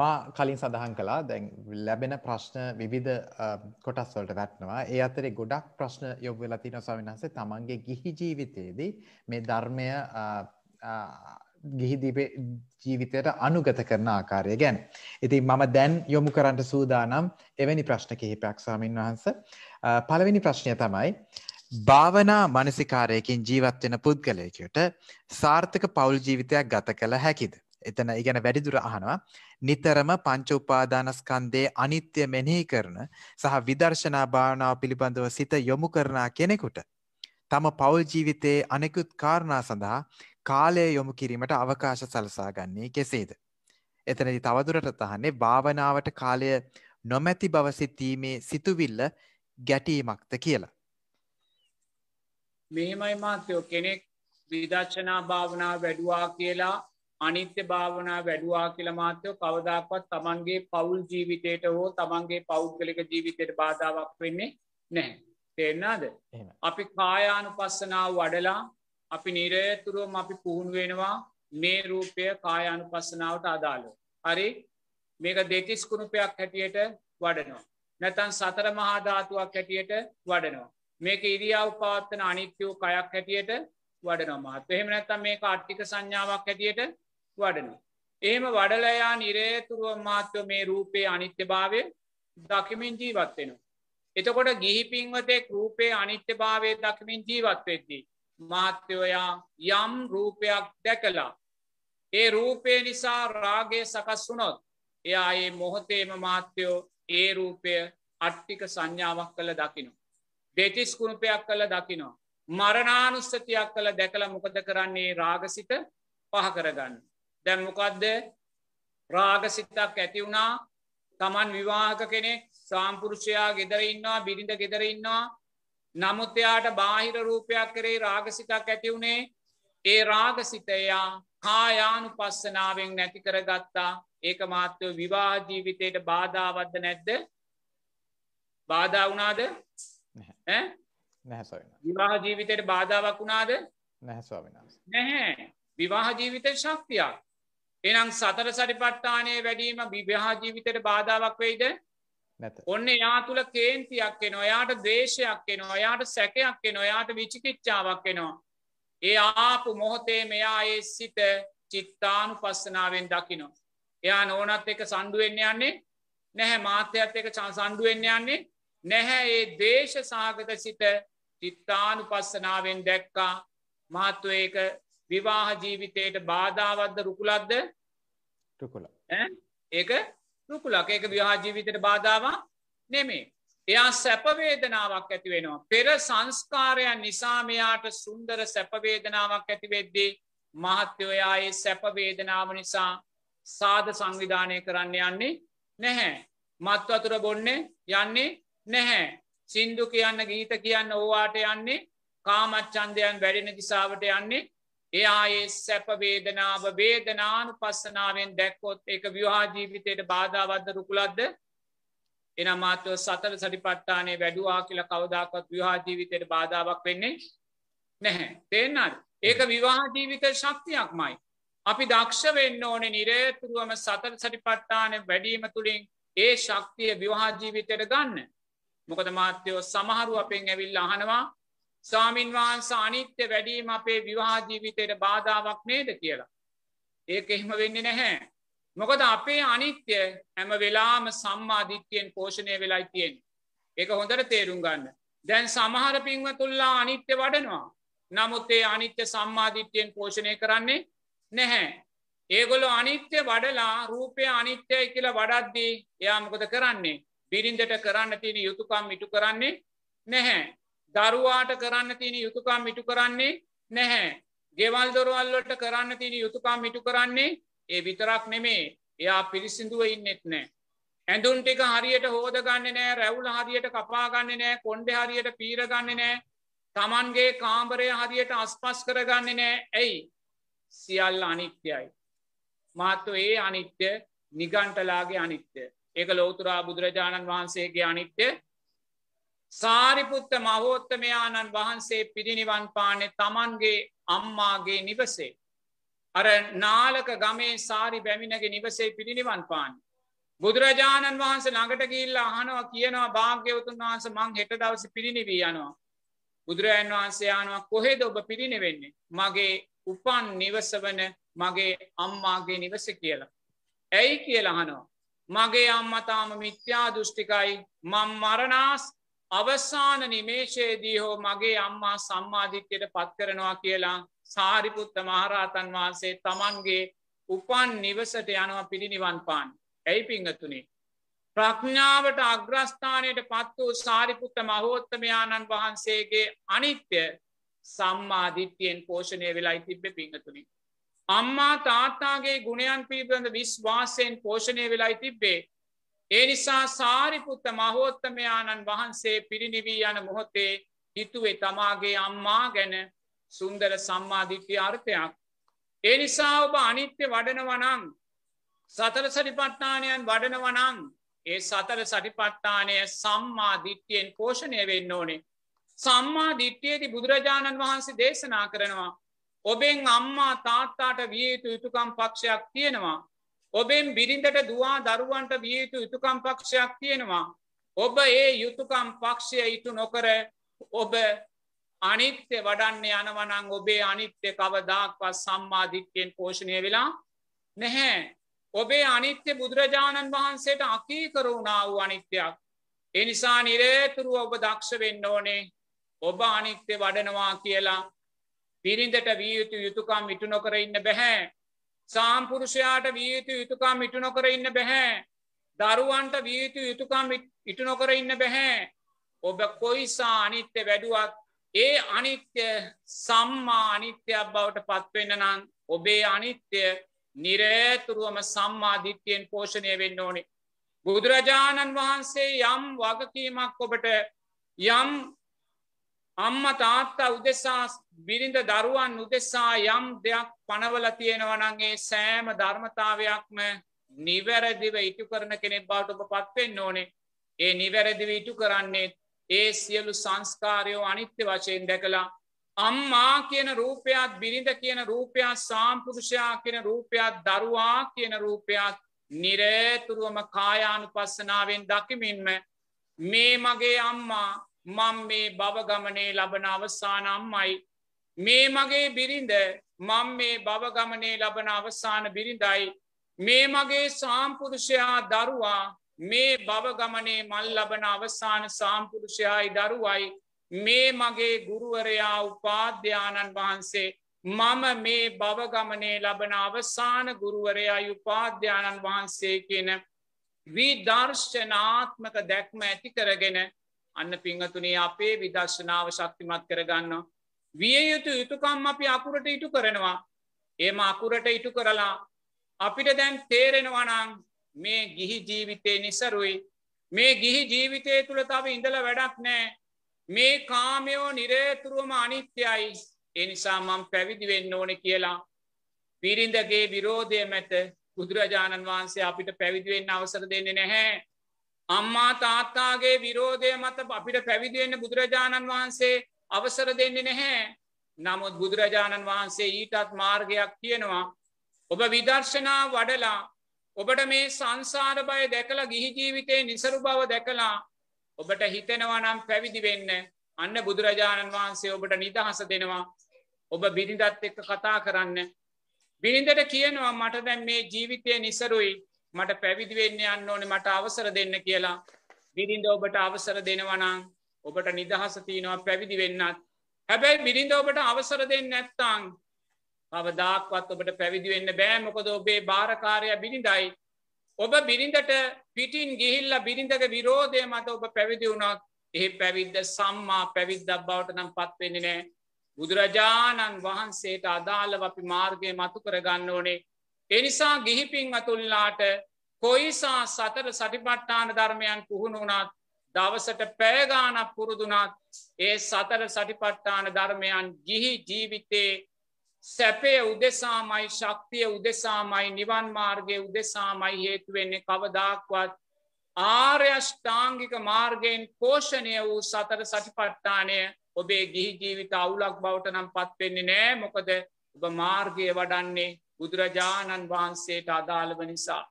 මා කලින් සඳහන් කලා දැන් ලැබෙන ප්‍රශ්න විවිධ කොටස් වලට වැටනවා. ඒ අතරේ ගොඩක් ප්‍රශ්න යොමු වෙලා තියෙනවා ස්වාමීන් වහන්සේ තමන්ගේ ගිහි ජීවිතයේදී මේ ධර්මය ගිහි ජීවිතයට අනුගත කරන ආකාරය ගැන. ඉතින් මම දැන් යොමු කරන්නට සූදානම් එවැනි ප්‍රශ්න කිහිපයක් ස්වාමින් වහන්සේ. පළවෙනි ප්‍රශ්නය තමයි භාවනා මනසිකාරයකින් ජීවත් වෙන පුද්ගලයෙකුට සාර්ථක පෞල් ජීවිතයක් ගත කළ හැකිද? එතන ඉගැන වැඩිදුර අහනවා නිතරම පංච උපාදානස්කන්දේ අනිත්‍ය මෙනෙහි කරන සහ විදර්ශනා භාවනාව පිළිබඳව සිත යොමු කරනා කෙනෙකුට තම පවුල් ජීවිතයේ අනෙකුත් කාරණා සඳහා කාලය යොමු කිරීමට අවකාශ සලසා ගන්නේ කෙසේද. එතනදි තවදුරට තහන්නේ භාවනාවට කාලය නොමැති බව සිතීමේ සිතුවිල්ල ගැටීමක්ද කියලා. මෙහෙමයි මාත්‍යයෝ කෙනෙක් විදර්ශනා භාවනා වැඩුවා කියලා අනිත්‍ය භාවනා වැඩුවා කියල මාත්‍යයෝ කවදක්වත් තමන්ගේ පවුල් ජීවිතයට හෝ තමන්ගේ පෞද්ගලික ජීවිතයට බාධාවක් වෙන්නේ නැහැ. තේරනාද අපි කායානු පස්සනාව වඩලා අපි නිරේතුරුවම අපි පුහුණු වෙනවා මේ රූපය කායානු පස්සනාවට අදාළ. හරි මේක දෙතිස් කුණුපයක් හැටියට වඩනවා. නැතන් සතර මහාධාතුවක් හැටියට වඩනවා. මේක ඉරියාව පවත්වන අනිත්‍යයෝ කයක් හැටියට වඩනොමත් එහෙම නැත්තම් මේ ආට්ටික සංඥාවක් හැටියට වඩනවා. එහෙම වඩලයා නිරේතුරුව මාත්‍යව මේ රූපයේ අනිත්‍ය භාවය දකිමින් ජීවත් වෙනවා. එතකොට ගිහි පින්වතෙක් රූපයේ අනිත්‍ය භාවය දකිමින් ජීවත් වෙද්දී. මාත්‍යවයා යම් රූපයක් දැකලා. ඒ රූපය නිසා රාගය සකස් වුනොත් එයා ඒ මොහොතේම මාත්‍යයෝ ඒ රූපය අට්ටික සංඥාවක් කළ දකිනු. දෙතිස් කුණුපයක් කළ දකිනවා. මරණානුස්සතියක් කළ දැකළ මොකද කරන්නේ රාගසිත පහ කරගන්න. දැම්මොකක්ද රාගසිතක් ඇති වුණා. තමන් විවාහක කෙනෙක් සාම්පුරුෂයා ගෙදර ඉන්නවා බිරිඳ ගෙදර ඉන්නවා. නමුත්තයාට බාහිර රූපයක් කරේ රාගසිතක් ඇති වුණේ. ඒ රාගසිතයා කායානු පස්සනාවෙන් නැති කරගත්තා. ඒක මාත්‍යව විවාහ ජීවිතයට බාධාවද්ද නැද්ද? බාධා වුණාද? විවාහ ජීවිතයට බාධාවක් වුණාද? නැහැ. විවාහ ජීවිත ශක්තියක් එනම් සතර සරිපට්ඨානය වැඩීම විවාහ ජීවිතයට බාධාවක් වෙයිද? ඔන්න එයා තුළ කේන්තියක් එන ඔයාට දේශයක් එන ඔයාට සැකයක් එන ඔයාට විචිකිච්චාවක් එනවා. ඒ ආපු මොහොතේ මෙයා ඒ සිත චිත්තානු පස්සනාවෙන් දකිනවා. එයා නෝනත් එක සණ්ඩුවෙන්න යන්නේ නැහැ මාත්‍යත් එක සණ්ඩුවෙන්න යන්නේ නැහැ. ඒ දේශ සාගත සිත චිත්තානු පස්සනාවෙන් දැක්කා. මහත්ව ඒක විවාහ ජීවිතයට බාධාවද්ද රුකුලක්ද රුකුල. ඒක රුකුලක්. ඒක විවාහ ජීවිතයට බාධාවා නෙමේ එයා සැපවේදනාවක් ඇති වෙනවා. පෙර සංස්කාරයන් නිසාමයාට සුන්දර සැපවේදනාවක් ඇතිවෙද්දී මහත්‍යවයා ඒ සැපවේදනාව නිසා සාධ සංවිධානය කරන්න යන්නේ නැහැ. මත්වතුර බොන්නේ යන්නේ නැහැ. සින්දු කියන්න ගීත කියන්න ඕවාට යන්නේ. කාමච්චන්දයන් වැඩෙන දිසාවට යන්නේ එයායේ සැප වේදනාව වේදනානු පස්සනාවෙන් දැක්කොත් එක ව්‍යහා ජීවිතයට බාධාවද්ද රුකුලක්ද එනමාත්ව සතර සටිපට්ටානේ වැඩුවා කියලා කවදක්වත් ව්‍යහා ජීවිතයට බාධාවක් වෙන්නේ නැහැ. තේන්නත් ඒක විවාහ ජීවිත ශක්තියක් මයි අපි දක්ෂ වෙන්න ඕන නිරේතුරුවම සතර සටිපට්ටාන වැඩීම තුළින් ඒ ශක්තිය විවාහ ජීවිතයට ගන්න. මොකද මාත්‍යයෝ සමහරු අපෙන් ඇවිල් අහනවා ස්වාමින් වහන්ස අනිත්‍ය වැඩීම අපේ විවාහජීවිතයට බාධාවක් නේද කියලා. ඒක එහෙම වෙන්නේ නැහැ. මොකද අපේ අනිත්‍ය හැම වෙලාම සම්මාධිත්‍යයෙන් පෝෂණය වෙලායි තියෙන්. ඒක හොඳට තේරුම් ගන්න. දැන් සමහර පින්වතුල්ලා අනිත්‍ය වඩනවා. නමුත් ඒ අනිත්‍ය සම්මාධිත්‍යයෙන් පෝෂණය කරන්නේ නැහැ. ඒගොලො අනිත්‍ය වඩලා රූපය අනිත්‍යය කියලා වඩද්දී එයාමකොද කරන්නේ. බිරින්දට කරන්න තියෙන යුතුකම් ඉටු කරන්නේ නැහැ. දරුවාට කරන්න තියෙන යුතුකම් මිටු කරන්නේ නැහැ. ගෙවල් දොරවල්ලට කරන්න තියෙන යුතුකම් මිටු කරන්නේ ඒ විතරක් නෙමේ එයා පිරිසිදුව ඉන්නෙත් නෑ. ඇඳුන් ටික හරියට හෝද ගන්න නෑ රැවුල හරියට කපාගන්න නෑ කොන්්ඩ හරියට පීරගන්න නෑ තමන්ගේ කාම්බරය හරියට අස්පස් කරගන්න නෑ ඇයි සියල්ල අනිත්‍යයි. මාත්තු ඒ අනිත්‍ය නිගන්ටලාගේ අනිත්‍ය. ඒක ලෝතුරා බුදුරජාණන් වහන්සේගේ අනිත්‍ය සාරිපුත්ත මහෝත්තමයාණන් වහන්සේ පිරිනිවන් පානෙ තමන්ගේ අම්මාගේ නිවසේ. අර නාලක ගමේ සාරි බැමිණගේ නිවසේ පිරිනිවන් පාන්. බුදුරජාණන් වහන්සේ ළඟට ගිල්ලා අහනවා කියනවා භාග්‍යවතුන් වහන්ස මං හෙට දවස පිරිනිවී යනවා. බුදුරජන් වහන්සේ යනවා කොහෙද ඔබ පිරිනිවෙන්නේ. මගේ උපන් නිවසවන මගේ අම්මාගේ නිවස කියලා. ඇයි කියලහනවා. මගේ අම්මතාම මිත්‍යා දෘෂ්ටිකයි මං මරණාස් අවසාන නිමේශයේදී හෝ මගේ අම්මා සම්මාධිත්‍යයට පත් කරනවා කියලා සාරිපුත්ත මහරහතන් වහන්සේ තමන්ගේ උපන් නිවසට යනවා පිළිනිවන් පාන්. ඇයි පිංහතුනේ. ප්‍රඥාවට අග්‍රස්ථානයට පත් වූ සාරිපුත්ත මහෝත්තමයාණන් වහන්සේගේ අනිත්‍ය සම්මාධිත්‍යයෙන් පෝෂණය වෙලා තිබ්බ පිංහතුනි. අම්මා තාත්තාගේ ගුණයන් පිළිබඳ විශ්වාසයෙන් පෝෂණය වෙලායි තිබ්බේ. ඒ නිසා සාරිපුත්ත මහෝත්තමයාණන් වහන්සේ පිරිනිවී යන මොහොතේ හිතුවේ තමාගේ අම්මා ගැන සුන්දර සම්මාධිත්‍ය අර්ථයක්. ඒ නිසා ඔබ අනිත්‍ය වඩනවනං සතර සටිපට්ඨානයන් වඩනවනං ඒ සතර සටිපට්ඨානය සම්මාධිත්‍යයෙන් පෝෂණය වෙන්න ඕනේ. සම්මා දිට්්‍යයේති බුදුරජාණන් වහන්සේ දේශනා කරනවා. ඔබෙන් අම්මා තාත්තාට විය යුතු යුතුකම් පක්ෂයක් තියෙනවා. ඔබෙන් බිරිඳට දවා දරුවන්ට විය යුතු යුතුකම් පක්ෂයක් තියෙනවා. ඔබ ඒ යුතුකම් පක්ෂය ඉටු නොකර ඔබ අනිත්‍ය වඩන්න යනවනං ඔබේ අනිත්‍ය කවදාක්වත් සම්මාධිත්‍යයෙන් පෝෂණය වෙලා නැහැ. ඔබේ අනිත්‍ය බුදුරජාණන් වහන්සේට අකීකරුණා වූ අනිත්‍යයක්. එනිසා නිරේතුරුව ඔබ දක්ෂ වෙන්න ඕනේ ඔබ අනිත්‍ය වඩනවා කියලා පිරිඳට වියයුතු යුතුකම් ඉටු නොකර ඉන්න බැහැ. සාම්පුරුෂයාට වියයුතු යුතුකම් ඉටු නොකර ඉන්න බැහැ. දරුවන්ට වියයුතු යුතුකම් ඉටු නොකර ඉන්න බැහැ. ඔබ කොයිසා අනිත්‍ය වැඩුවත් ඒ අනිත්‍ය සම්මා අනිත්‍යයක් බවට පත්වෙන්න නම් ඔබේ අනිත්‍ය නිරේතුරුවම සම්මාධිත්‍යයෙන් පෝෂණය වෙන්න ඕනේ. බුදුරජාණන් වහන්සේ යම් වගකීමක් ඔබට යම් අම්ම තාත්තා උදෙසා බිරිඳ දරුවන් උදෙසා යම් දෙයක් පනවල තියෙනවනගේ සෑම ධර්මතාවයක්ම නිවැරදිව ඉටු කරන කෙනෙක් බවට ඔබ පත්වෙන්න ඕනේ. ඒ නිවැරදිව ඉටු කරන්නේ ඒ සියලු සංස්කාරයෝ අනිත්‍ය වශයෙන් දැකලා අම්මා කියන රූපයක් බිරිඳ කියන රූපයක් සාම්පුරුෂයා කියන රූපයක් දරුවා කියන රූපයක් නිරේතුරුවම කායානු පස්සනාවෙන් දකිමින්ම මේ මගේ අම්මා මං මේ බවගමනේ ලබන අවසාන අම්මයි. මේ මගේ බිරිඳ මං මේ බවගමනේ ලබන අවසාන බිරිඳයි. මේ මගේ සාම්පුරුෂයා දරුවා මේ බවගමනේ මල් ලබන අවසාන සාම්පුරුෂයායි දරුවයි. මේ මගේ ගුරුවරයා උපාධ්‍යාණන් වහන්සේ මම මේ බවගමනේ ලබන අවසාන ගුරුවරයා උපාධ්‍යාණන් වහන්සේ කියන විදර්ශනාත්මක දැක්ම ඇති කරගෙන අන්න පිංහතුනේ අපේ විදර්ශනාව ශක්තිමත් කරගන්න. විය යුතු යුතුකම් අපි අකුරට ඉටු කරනවා. ඒම අකුරට ඉටු කරලා අපිට දැන් තේරෙනවනං මේ ගිහි ජීවිතය නිසරුයි මේ ගිහි ජීවිතය තුළ තව ඉඳල වැඩක් නෑ මේ කාමයෝ නිරේතුරුවම අනිත්‍යයි එනිසා මං පැවිදි වෙන්න ඕන කියලා පිරිඳගේ විරෝධය මැත බුදුරජාණන් වහන්සේ අපිට පැවිදිවෙන්න අවසර දෙන්නේ නැහැ අම්මා තාත්තාගේ විරෝධය මත අපිට පැවිදිවෙන්න බුදුරජාණන් වහන්සේ අවසර දෙන්නේ නැහැ. නමුත් බුදුරජාණන් වහන්සේ ඊටත් මාර්ගයක් තියෙනවා. ඔබ විදර්ශනා වඩලා ඔබට මේ සංසාර බය දැකලා ගිහි ජීවිතේ නිසරු බව දැකලා ඔබට හිතෙනවනම් පැවිදි වෙන්න අන්න බුදුරජාණන් වහන්සේ ඔබට නිදහස දෙනවා. ඔබ බිරිඳත් එක්ක කතා කරන්න. බිරිඳට කියනවා මට දැන් මේ ජීවිතය නිසරුයි මට පැවිදි වෙන්න යන්න ඕනේ මට අවසර දෙන්න කියලා. බිරිඳ ඔබට අවසර දෙනවනම් ඔබට නිදහස තියෙනවා පැවිදි වෙන්නත්. හැබැයි බිරිඳ ඔබට අවසර දෙන්න නැත්තං කවදාක්වත් ඔබට පැවිදි වෙන්න බෑ. මොකද ඔබේ භාරකාරය බිරිඳයි. ඔබ බිරිඳට පිටින් ගිහිල්ල බිරිඳක විරෝධය මත ඔබ පැවිදි වුණොත් එහි පැවිද්ද සම්මා පැවිද්දක් බවට නම් පත්වෙන්නේ නෑ. බුදුරජාණන් වහන්සේට අදාළව අපි මාර්ගය මතු කරගන්න ඕනේ. එනිසා ගිහිපින් අතුල්ලාට කොයිසා සතර සටිපට්ඨාන ධර්මයන් පුහුණුනත් දවසට පෑගානක් පුරුදුනත් ඒ සතර සටිපට්ඨාන ධර්මයන් ගිහි ජීවිතේ සැපය උදෙසාමයි ශක්තිය උදෙසාමයි නිවන් මාර්ගය උදෙසාමයි හේතුවෙන්නේ කවදාක්වත් ආර්යෂ්ඨාංගික මාර්ගයෙන් පෝෂණය වූ සතර සටිපට්ඨානය ඔබේ ගිහි ජීවිත අවුලක් බවට නම් පත්වෙන්නේ නෑ. මොකද ඔබ මාර්ගය වඩන්නේ බුදුරජාණන් වහන්සේට අදාළව නිසා